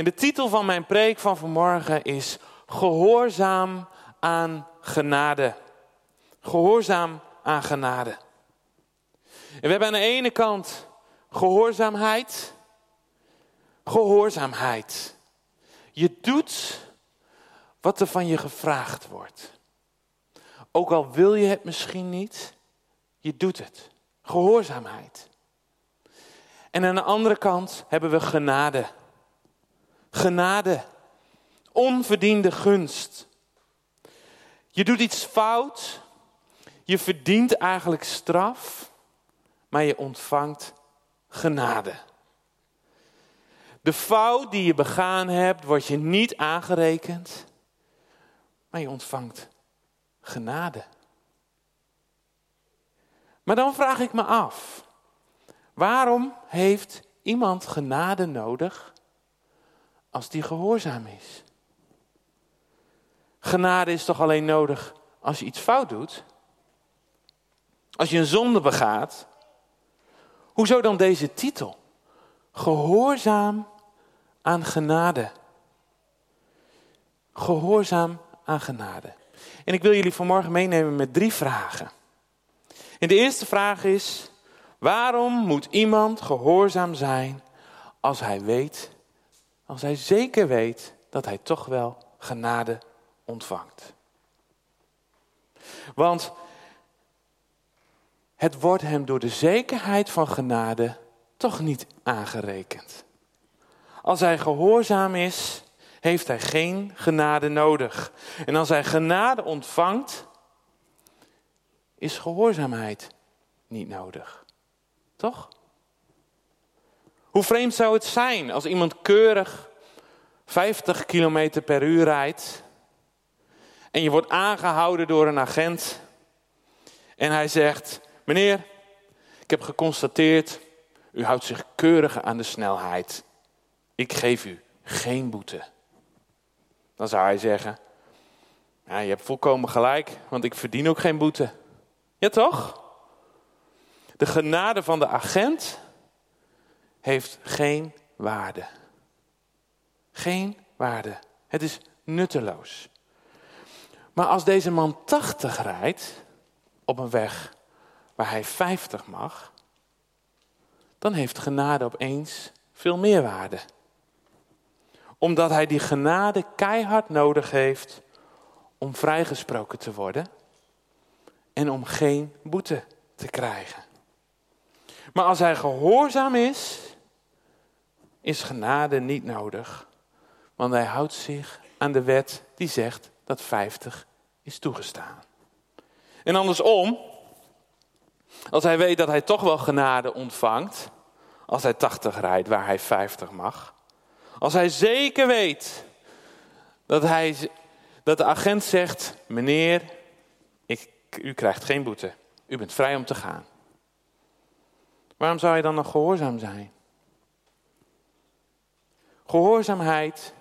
En de titel van mijn preek van vanmorgen is Gehoorzaam aan genade. Gehoorzaam aan genade. En we hebben aan de ene kant gehoorzaamheid. Gehoorzaamheid. Je doet wat er van je gevraagd wordt. Ook al wil je het misschien niet, je doet het. Gehoorzaamheid. En aan de andere kant hebben we genade. Genade. Onverdiende gunst. Je doet iets fout. Je verdient eigenlijk straf. Maar je ontvangt genade. De fout die je begaan hebt, wordt je niet aangerekend. Maar je ontvangt genade. Maar dan vraag ik me af. Waarom heeft iemand genade nodig als die gehoorzaam is? Genade is toch alleen nodig als je iets fout doet? Als je een zonde begaat? Hoezo dan deze titel? Gehoorzaam aan genade. Gehoorzaam aan genade. En ik wil jullie vanmorgen meenemen met drie vragen. En de eerste vraag is: waarom moet iemand gehoorzaam zijn als hij weet, als hij zeker weet dat hij toch wel genade ontvangt? Want het wordt hem door de zekerheid van genade toch niet aangerekend. Als hij gehoorzaam is, heeft hij geen genade nodig. En als hij genade ontvangt, is gehoorzaamheid niet nodig. Toch? Hoe vreemd zou het zijn als iemand keurig 50 km per uur rijdt en je wordt aangehouden door een agent en hij zegt: Meneer, ik heb geconstateerd, u houdt zich keurig aan de snelheid. Ik geef u geen boete. Dan zou hij zeggen: ja, Je hebt volkomen gelijk, want ik verdien ook geen boete. Ja, toch? De genade van de agent heeft geen waarde. Geen waarde. Het is nutteloos. Maar als deze man 80 rijdt op een weg waar hij 50 mag, dan heeft genade opeens veel meer waarde. Omdat hij die genade keihard nodig heeft om vrijgesproken te worden en om geen boete te krijgen. Maar als hij gehoorzaam is, is genade niet nodig, want hij houdt zich aan de wet die zegt dat 50 is toegestaan. En andersom, als hij weet dat hij toch wel genade ontvangt, als hij 80 rijdt waar hij 50 mag, als hij zeker weet dat, hij, dat de agent zegt, meneer, u krijgt geen boete. U bent vrij om te gaan. Waarom zou je dan nog gehoorzaam zijn? Gehoorzaamheid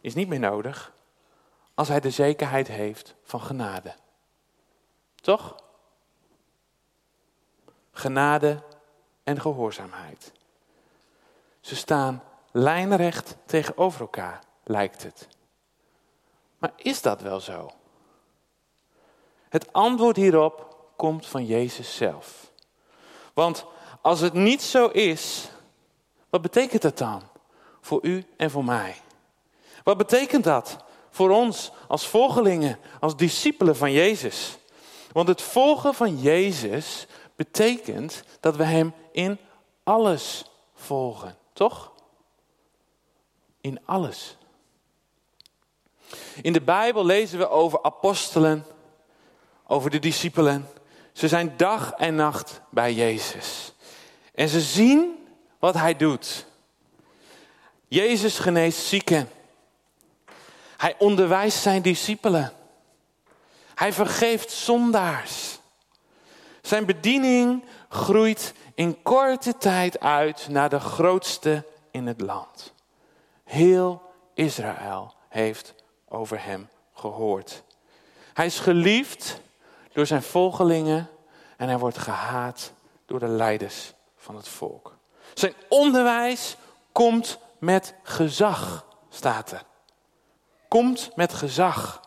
is niet meer nodig als hij de zekerheid heeft van genade. Toch? Genade en gehoorzaamheid. Ze staan lijnrecht tegenover elkaar, lijkt het. Maar is dat wel zo? Het antwoord hierop komt van Jezus zelf. Want als het niet zo is, wat betekent dat dan voor u en voor mij? Wat betekent dat voor ons als volgelingen, als discipelen van Jezus? Want het volgen van Jezus betekent dat we Hem in alles volgen, toch? In alles. In de Bijbel lezen we over apostelen, over de discipelen. Ze zijn dag en nacht bij Jezus. En ze zien wat hij doet. Jezus geneest zieken. Hij onderwijst zijn discipelen. Hij vergeeft zondaars. Zijn bediening groeit in korte tijd uit naar de grootste in het land. Heel Israël heeft over hem gehoord. Hij is geliefd door zijn volgelingen en hij wordt gehaat door de leiders van het volk. Zijn onderwijs komt met gezag, staat er. Komt met gezag.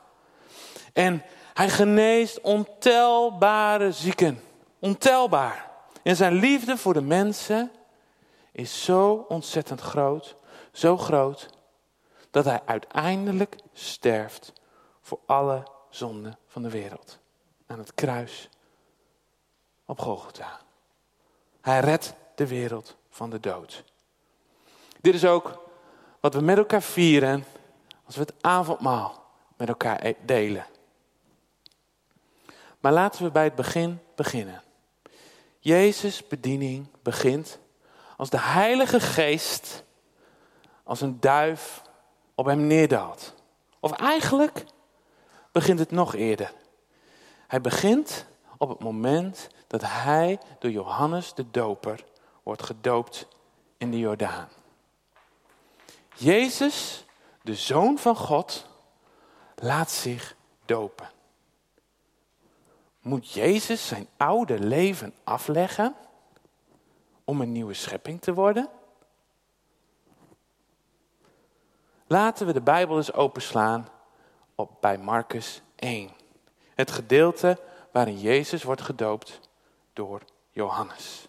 En hij geneest ontelbare zieken. Ontelbaar. En zijn liefde voor de mensen is zo ontzettend groot, zo groot, dat hij uiteindelijk sterft voor alle zonden van de wereld. Aan het kruis op Golgotha. Hij redt de wereld van de dood. Dit is ook wat we met elkaar vieren als we het avondmaal met elkaar e- delen. Maar laten we bij het begin beginnen. Jezus' bediening begint als de Heilige Geest als een duif op hem neerdaalt. Of eigenlijk begint het nog eerder. Hij begint op het moment dat hij door Johannes de Doper wordt gedoopt in de Jordaan. Jezus, de Zoon van God, laat zich dopen. Moet Jezus zijn oude leven afleggen om een nieuwe schepping te worden? Laten we de Bijbel eens openslaan op, bij Marcus 1. Het gedeelte waarin Jezus wordt gedoopt door Johannes.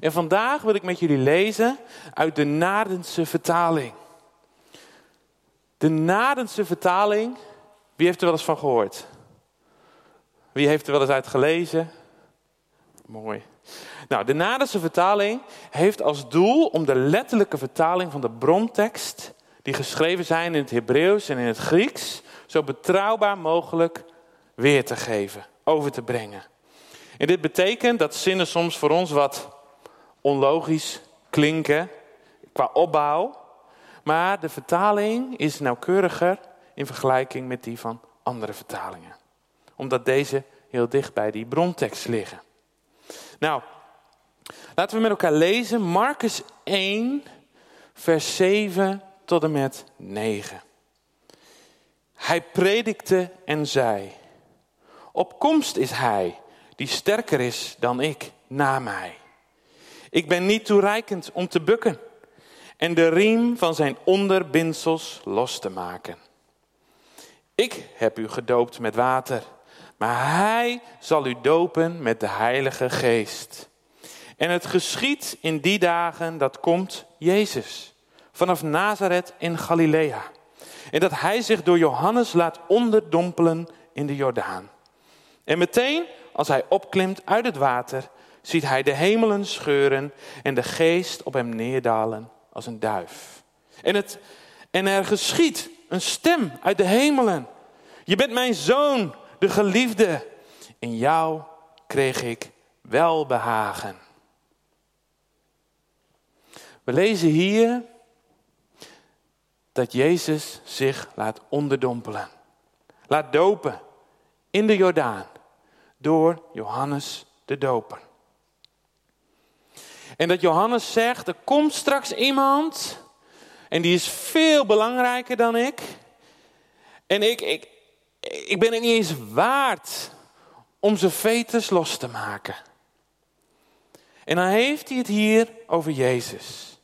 En vandaag wil ik met jullie lezen uit de Nadense vertaling. De Nadense vertaling, wie heeft er wel eens van gehoord? Wie heeft er wel eens uit gelezen? Mooi. Nou, de Nadense vertaling heeft als doel om de letterlijke vertaling van de brontekst, die geschreven zijn in het Hebreeuws en in het Grieks, zo betrouwbaar mogelijk weer te geven, over te brengen. En dit betekent dat zinnen soms voor ons wat onlogisch klinken qua opbouw, maar de vertaling is nauwkeuriger in vergelijking met die van andere vertalingen. Omdat deze heel dicht bij die brontekst liggen. Nou, laten we met elkaar lezen Marcus 1, vers 7 tot en met 9. Hij predikte en zei: Op komst is hij die sterker is dan ik, na mij. Ik ben niet toereikend om te bukken en de riem van zijn onderbindsels los te maken. Ik heb u gedoopt met water, maar hij zal u dopen met de Heilige Geest. En het geschiet in die dagen dat komt Jezus, vanaf Nazareth in Galilea. En dat hij zich door Johannes laat onderdompelen in de Jordaan. En meteen als hij opklimt uit het water, ziet hij de hemelen scheuren en de geest op hem neerdalen als een duif. En, het, en er geschiet een stem uit de hemelen. Je bent mijn zoon, de geliefde. In jou kreeg ik welbehagen. We lezen hier dat Jezus zich laat onderdompelen. Laat dopen in de Jordaan door Johannes de Doper. En dat Johannes zegt, er komt straks iemand en die is veel belangrijker dan ik. En ik, ik, ik ben het niet eens waard om zijn vetus los te maken. En dan heeft hij het hier over Jezus.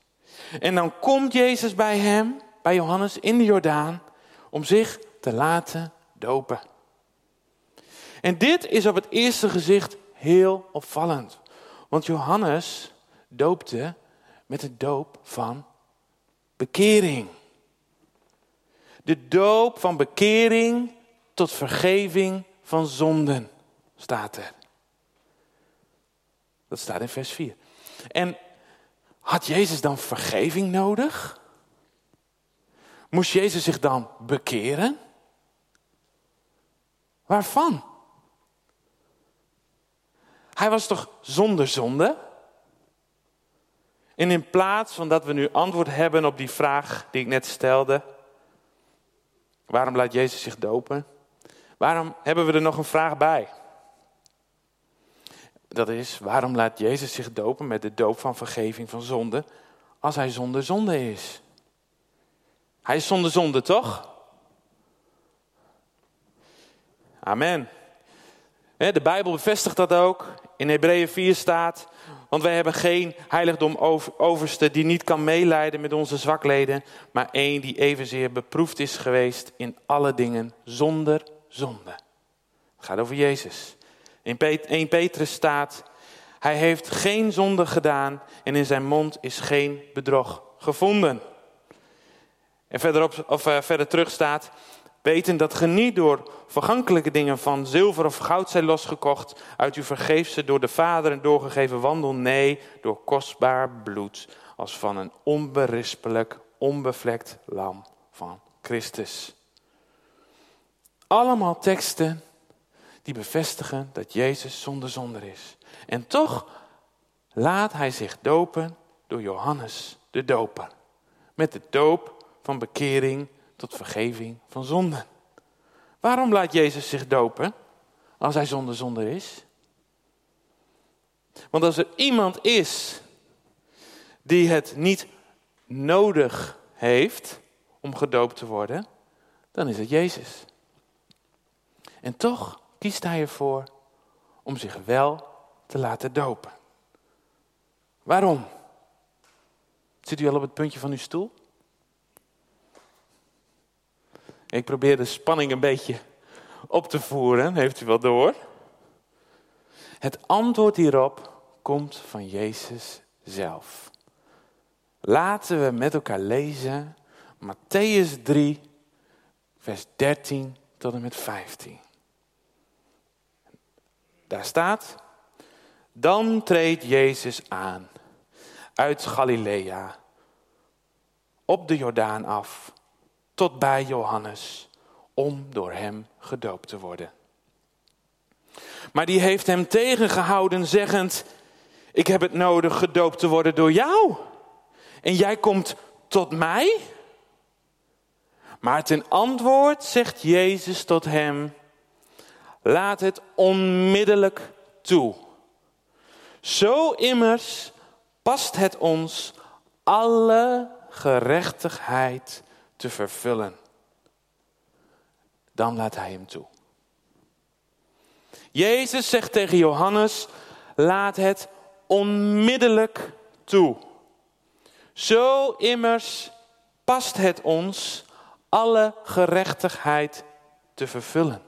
En dan komt Jezus bij hem, bij Johannes in de Jordaan, om zich te laten dopen. En dit is op het eerste gezicht heel opvallend. Want Johannes doopte met de doop van bekering. De doop van bekering tot vergeving van zonden staat er. Dat staat in vers 4. En had Jezus dan vergeving nodig? Moest Jezus zich dan bekeren? Waarvan? Hij was toch zonder zonde? En in plaats van dat we nu antwoord hebben op die vraag die ik net stelde, waarom laat Jezus zich dopen? Waarom hebben we er nog een vraag bij? Dat is, waarom laat Jezus zich dopen met de doop van vergeving van zonde als hij zonder zonde is? Hij is zonder zonde, toch? Amen. De Bijbel bevestigt dat ook. In Hebreeën 4 staat, Want wij hebben geen heiligdom overste die niet kan meeleiden met onze zwakleden, maar één die evenzeer beproefd is geweest in alle dingen zonder zonde. Het gaat over Jezus. In 1 Petrus staat, hij heeft geen zonde gedaan en in zijn mond is geen bedrog gevonden. En of, uh, verder terug staat, weten dat ge niet door vergankelijke dingen van zilver of goud zijn losgekocht uit uw vergeefse door de Vader en doorgegeven wandel, nee, door kostbaar bloed, als van een onberispelijk, onbevlekt lam van Christus. Allemaal teksten die bevestigen dat Jezus zonder zonder is. En toch laat hij zich dopen door Johannes de Doper. Met de doop van bekering tot vergeving van zonden. Waarom laat Jezus zich dopen als hij zonder zonde is? Want als er iemand is die het niet nodig heeft om gedoopt te worden, dan is het Jezus. En toch kiest hij ervoor om zich wel te laten dopen. Waarom? Zit u al op het puntje van uw stoel? Ik probeer de spanning een beetje op te voeren, heeft u wel door? Het antwoord hierop komt van Jezus zelf. Laten we met elkaar lezen Matthäus 3, vers 13 tot en met 15. Daar staat, dan treedt Jezus aan uit Galilea op de Jordaan af tot bij Johannes om door hem gedoopt te worden. Maar die heeft hem tegengehouden, zeggend: Ik heb het nodig gedoopt te worden door jou. En jij komt tot mij? Maar ten antwoord zegt Jezus tot hem: Laat het onmiddellijk toe. Zo immers past het ons alle gerechtigheid te vervullen. Dan laat hij hem toe. Jezus zegt tegen Johannes: laat het onmiddellijk toe. Zo immers past het ons alle gerechtigheid te vervullen.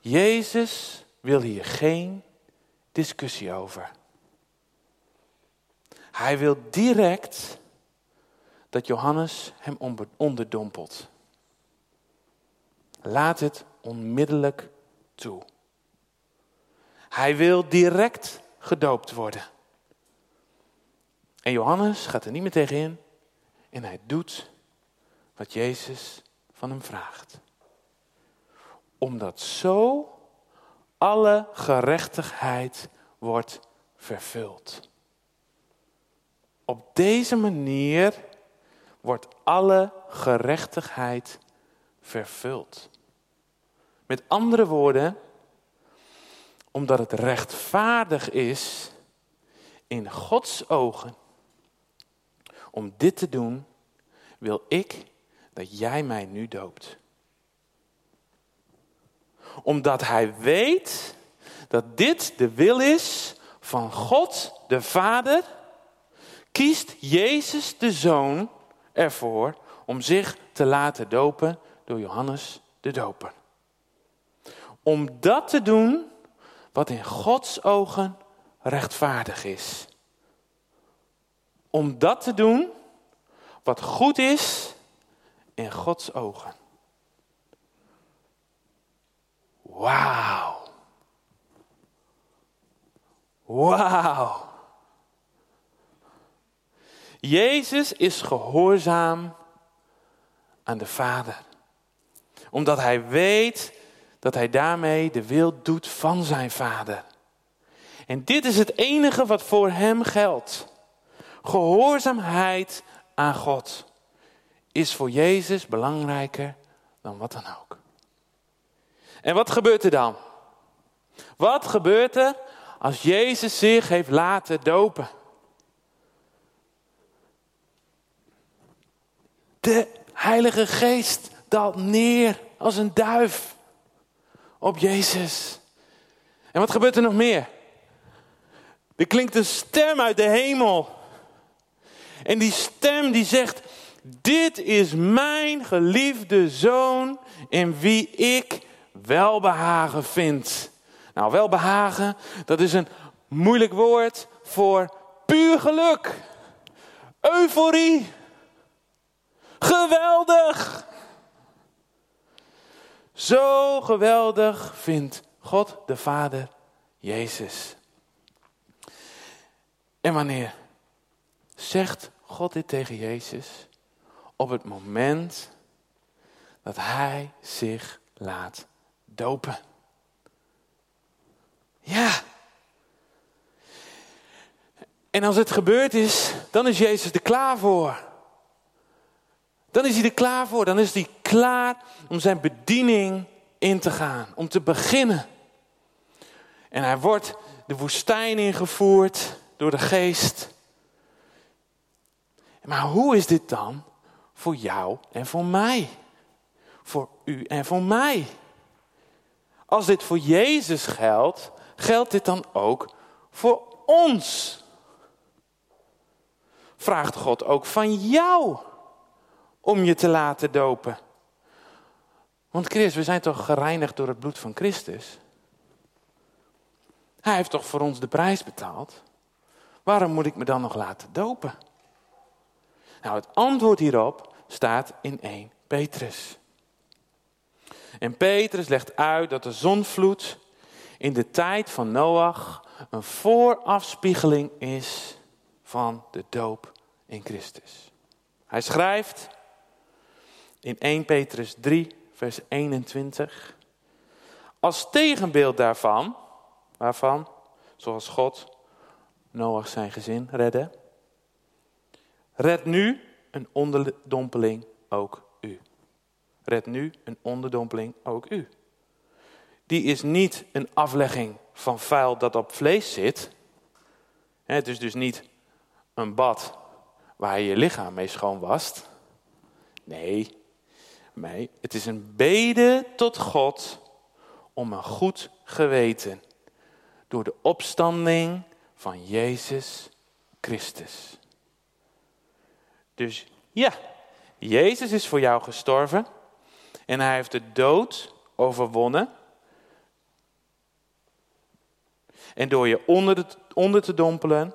Jezus wil hier geen discussie over. Hij wil direct dat Johannes hem onderdompelt. Laat het onmiddellijk toe. Hij wil direct gedoopt worden. En Johannes gaat er niet meer tegen in en hij doet wat Jezus van hem vraagt. Omdat zo alle gerechtigheid wordt vervuld. Op deze manier wordt alle gerechtigheid vervuld. Met andere woorden, omdat het rechtvaardig is in Gods ogen om dit te doen, wil ik dat jij mij nu doopt omdat hij weet dat dit de wil is van God de Vader, kiest Jezus de Zoon ervoor om zich te laten dopen door Johannes de Doper. Om dat te doen wat in Gods ogen rechtvaardig is. Om dat te doen wat goed is in Gods ogen. Wauw. Wauw. Jezus is gehoorzaam aan de Vader. Omdat hij weet dat hij daarmee de wil doet van zijn Vader. En dit is het enige wat voor hem geldt. Gehoorzaamheid aan God is voor Jezus belangrijker dan wat dan ook. En wat gebeurt er dan? Wat gebeurt er als Jezus zich heeft laten dopen? De Heilige Geest daalt neer als een duif op Jezus. En wat gebeurt er nog meer? Er klinkt een stem uit de hemel. En die stem die zegt, dit is mijn geliefde zoon in wie ik welbehagen vind. Nou, welbehagen, dat is een moeilijk woord voor puur geluk. Euforie. Geweldig. Zo geweldig vindt God de Vader Jezus. En wanneer zegt God dit tegen Jezus? Op het moment dat hij zich laat dopen. Ja. En als het gebeurd is, dan is Jezus er klaar voor. Dan is hij er klaar voor. Dan is hij klaar om zijn bediening in te gaan. Om te beginnen. En hij wordt de woestijn ingevoerd door de geest. Maar hoe is dit dan voor jou en voor mij? Voor u en voor mij. Als dit voor Jezus geldt, geldt dit dan ook voor ons? Vraagt God ook van jou om je te laten dopen? Want Christus, we zijn toch gereinigd door het bloed van Christus? Hij heeft toch voor ons de prijs betaald? Waarom moet ik me dan nog laten dopen? Nou, het antwoord hierop staat in 1 Petrus. En Petrus legt uit dat de zonvloed in de tijd van Noach een voorafspiegeling is van de doop in Christus. Hij schrijft in 1 Petrus 3, vers 21. Als tegenbeeld daarvan, waarvan, zoals God Noach zijn gezin redde, red nu een onderdompeling ook u. Red nu een onderdompeling ook u. Die is niet een aflegging van vuil dat op vlees zit. Het is dus niet een bad waar je je lichaam mee schoon wast. Nee, nee, het is een bede tot God om een goed geweten door de opstanding van Jezus Christus. Dus ja, Jezus is voor jou gestorven en hij heeft de dood overwonnen. En door je onder, onder te dompelen,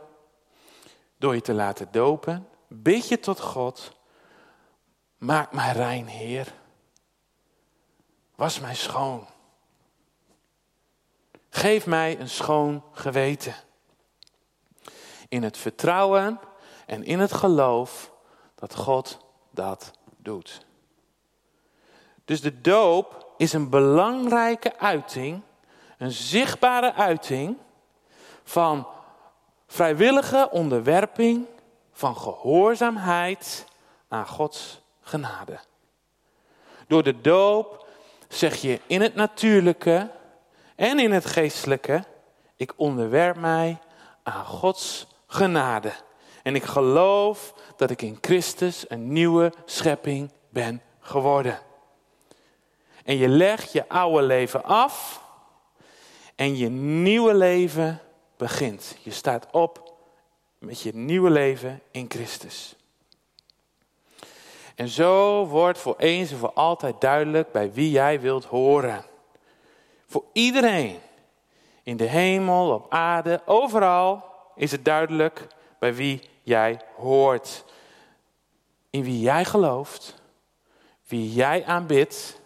door je te laten dopen, bid je tot God, maak mij rein, Heer. Was mij schoon. Geef mij een schoon geweten. In het vertrouwen en in het geloof dat God dat doet. Dus de doop is een belangrijke uiting, een zichtbare uiting van vrijwillige onderwerping, van gehoorzaamheid aan Gods genade. Door de doop zeg je in het natuurlijke en in het geestelijke, ik onderwerp mij aan Gods genade. En ik geloof dat ik in Christus een nieuwe schepping ben geworden. En je legt je oude leven af en je nieuwe leven begint. Je staat op met je nieuwe leven in Christus. En zo wordt voor eens en voor altijd duidelijk bij wie jij wilt horen. Voor iedereen, in de hemel, op aarde, overal is het duidelijk bij wie jij hoort. In wie jij gelooft, wie jij aanbidt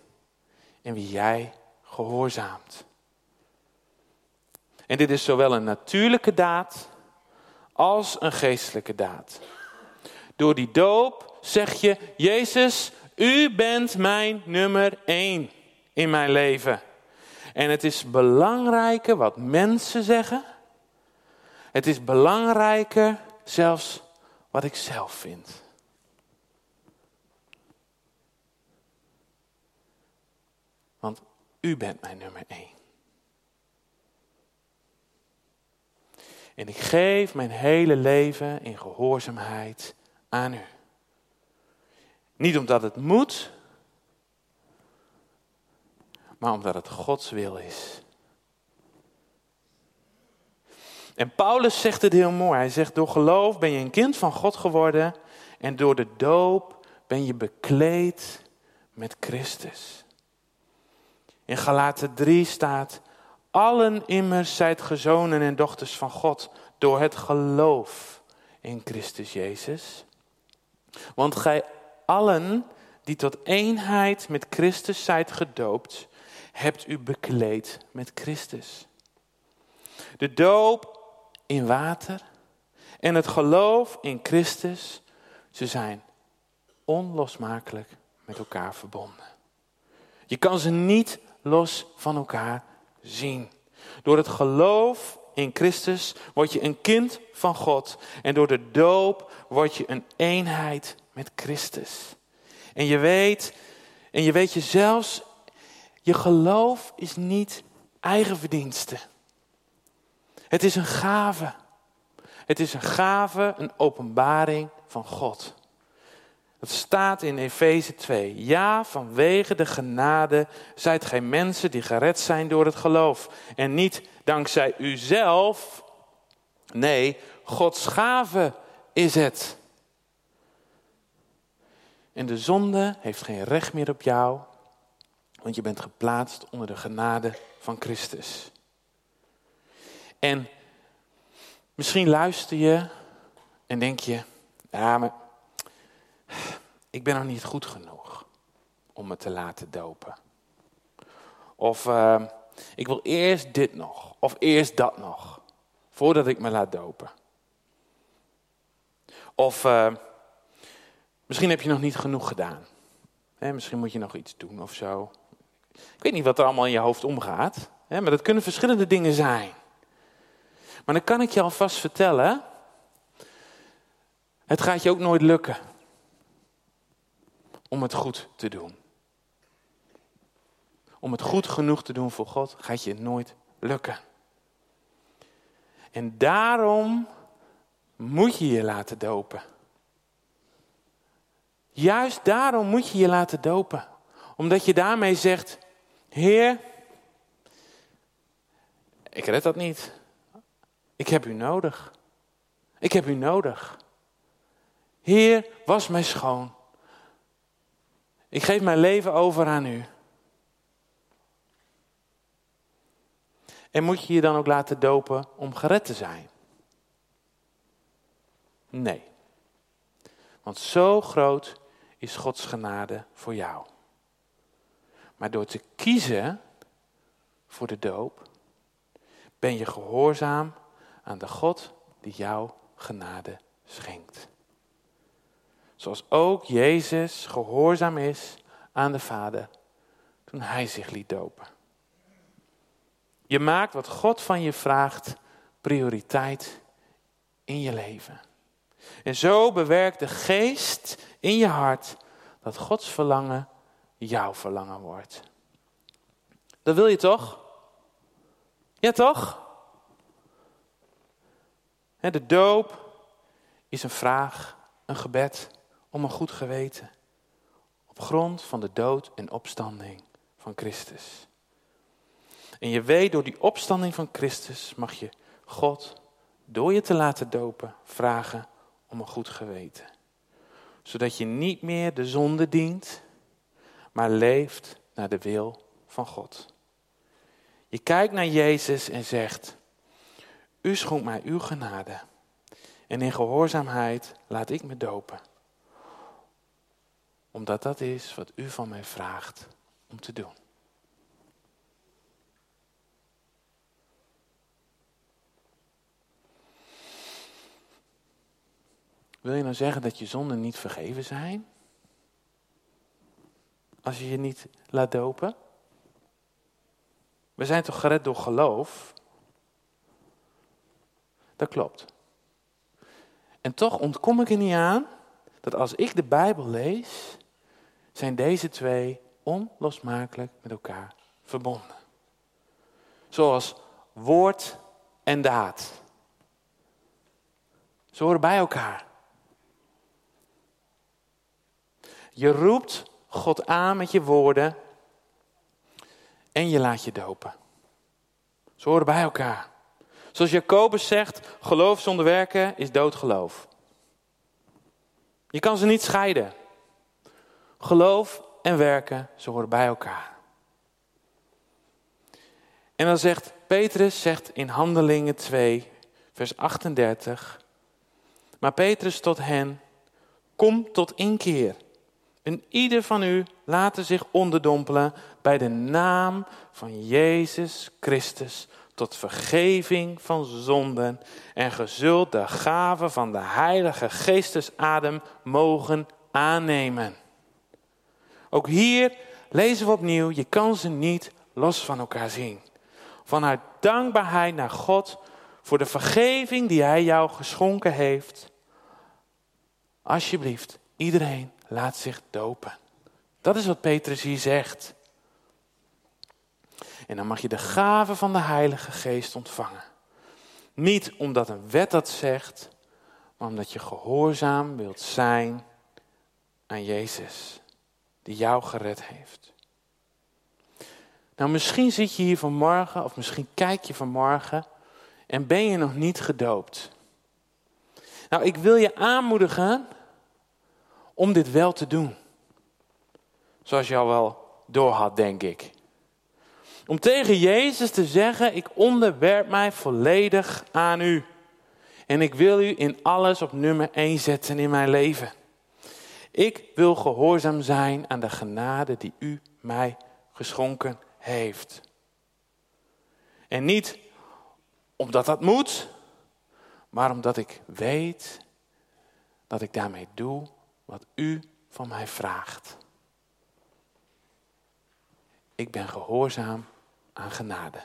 en wie jij gehoorzaamt. En dit is zowel een natuurlijke daad als een geestelijke daad. Door die doop zeg je, Jezus, u bent mijn nummer één in mijn leven. En het is belangrijker wat mensen zeggen. Het is belangrijker zelfs wat ik zelf vind. Want u bent mijn nummer één. En ik geef mijn hele leven in gehoorzaamheid aan u. Niet omdat het moet, maar omdat het Gods wil is. En Paulus zegt het heel mooi. Hij zegt, door geloof ben je een kind van God geworden en door de doop ben je bekleed met Christus. In Galaten 3 staat, allen immers zijt gezonen en dochters van God door het geloof in Christus Jezus. Want gij allen die tot eenheid met Christus zijt gedoopt, hebt u bekleed met Christus. De doop in water en het geloof in Christus, ze zijn onlosmakelijk met elkaar verbonden. Je kan ze niet los van elkaar zien. Door het geloof in Christus word je een kind van God. En door de doop word je een eenheid met Christus. En je weet, en je weet je zelfs, je geloof is niet eigen verdienste. Het is een gave. Het is een gave, een openbaring van God. Dat staat in Efeze 2. Ja, vanwege de genade zijt gij mensen die gered zijn door het geloof. En niet dankzij uzelf. Nee, Gods gave is het. En de zonde heeft geen recht meer op jou, want je bent geplaatst onder de genade van Christus. En misschien luister je en denk je, ja, maar ik ben nog niet goed genoeg om me te laten dopen. Of uh, ik wil eerst dit nog, of eerst dat nog, voordat ik me laat dopen. Of uh, misschien heb je nog niet genoeg gedaan. misschien moet je nog iets doen of zo. Ik weet niet wat er allemaal in je hoofd omgaat, maar dat kunnen verschillende dingen zijn. Maar dan kan ik je alvast vertellen, het gaat je ook nooit lukken om het goed te doen. Om het goed genoeg te doen voor God gaat je nooit lukken. En daarom moet je je laten dopen. Juist daarom moet je je laten dopen. Omdat je daarmee zegt, Heer, ik red dat niet. Ik heb u nodig. Ik heb u nodig. Heer, was mij schoon. Ik geef mijn leven over aan u. En moet je je dan ook laten dopen om gered te zijn? Nee. Want zo groot is Gods genade voor jou. Maar door te kiezen voor de doop, ben je gehoorzaam aan de God die jou genade schenkt. Zoals ook Jezus gehoorzaam is aan de Vader toen hij zich liet dopen. Je maakt wat God van je vraagt prioriteit in je leven. En zo bewerkt de geest in je hart dat Gods verlangen jouw verlangen wordt. Dat wil je toch? Ja, toch? De doop is een vraag, een gebed om een goed geweten. Op grond van de dood en opstanding van Christus. En je weet, door die opstanding van Christus mag je God, door je te laten dopen, vragen om een goed geweten. Zodat je niet meer de zonde dient, maar leeft naar de wil van God. Je kijkt naar Jezus en zegt, u schonk mij uw genade. En in gehoorzaamheid laat ik me dopen omdat dat is wat u van mij vraagt om te doen. Wil je nou zeggen dat je zonden niet vergeven zijn? Als je je niet laat dopen? We zijn toch gered door geloof? Dat klopt. En toch ontkom ik er niet aan dat als ik de Bijbel lees, zijn deze twee onlosmakelijk met elkaar verbonden. Zoals woord en daad. Ze horen bij elkaar. Je roept God aan met je woorden. en je laat je dopen. Ze horen bij elkaar. Zoals Jacobus zegt, geloof zonder werken is doodgeloof. Je kan ze niet scheiden. Geloof en werken, ze horen bij elkaar. En dan zegt Petrus, zegt in Handelingen 2, vers 38. Maar Petrus tot hen, kom tot inkeer. En ieder van u laten zich onderdompelen bij de naam van Jezus Christus tot vergeving van zonden en gezult de gave van de Heilige Geestesadem mogen aannemen. Ook hier lezen we opnieuw, je kan ze niet los van elkaar zien. Vanuit dankbaarheid naar God voor de vergeving die Hij jou geschonken heeft. Alsjeblieft, iedereen laat zich dopen. Dat is wat Petrus hier zegt. En dan mag je de gave van de Heilige Geest ontvangen. Niet omdat een wet dat zegt, maar omdat je gehoorzaam wilt zijn aan Jezus, die jou gered heeft. Nou, misschien zit je hier vanmorgen, of misschien kijk je vanmorgen en ben je nog niet gedoopt. Nou, ik wil je aanmoedigen om dit wel te doen. Zoals je al wel doorhad, denk ik. Om tegen Jezus te zeggen, ik onderwerp mij volledig aan u. En ik wil u in alles op nummer 1 zetten in mijn leven. Ik wil gehoorzaam zijn aan de genade die u mij geschonken heeft. En niet omdat dat moet, maar omdat ik weet dat ik daarmee doe wat u van mij vraagt. Ik ben gehoorzaam aan genade.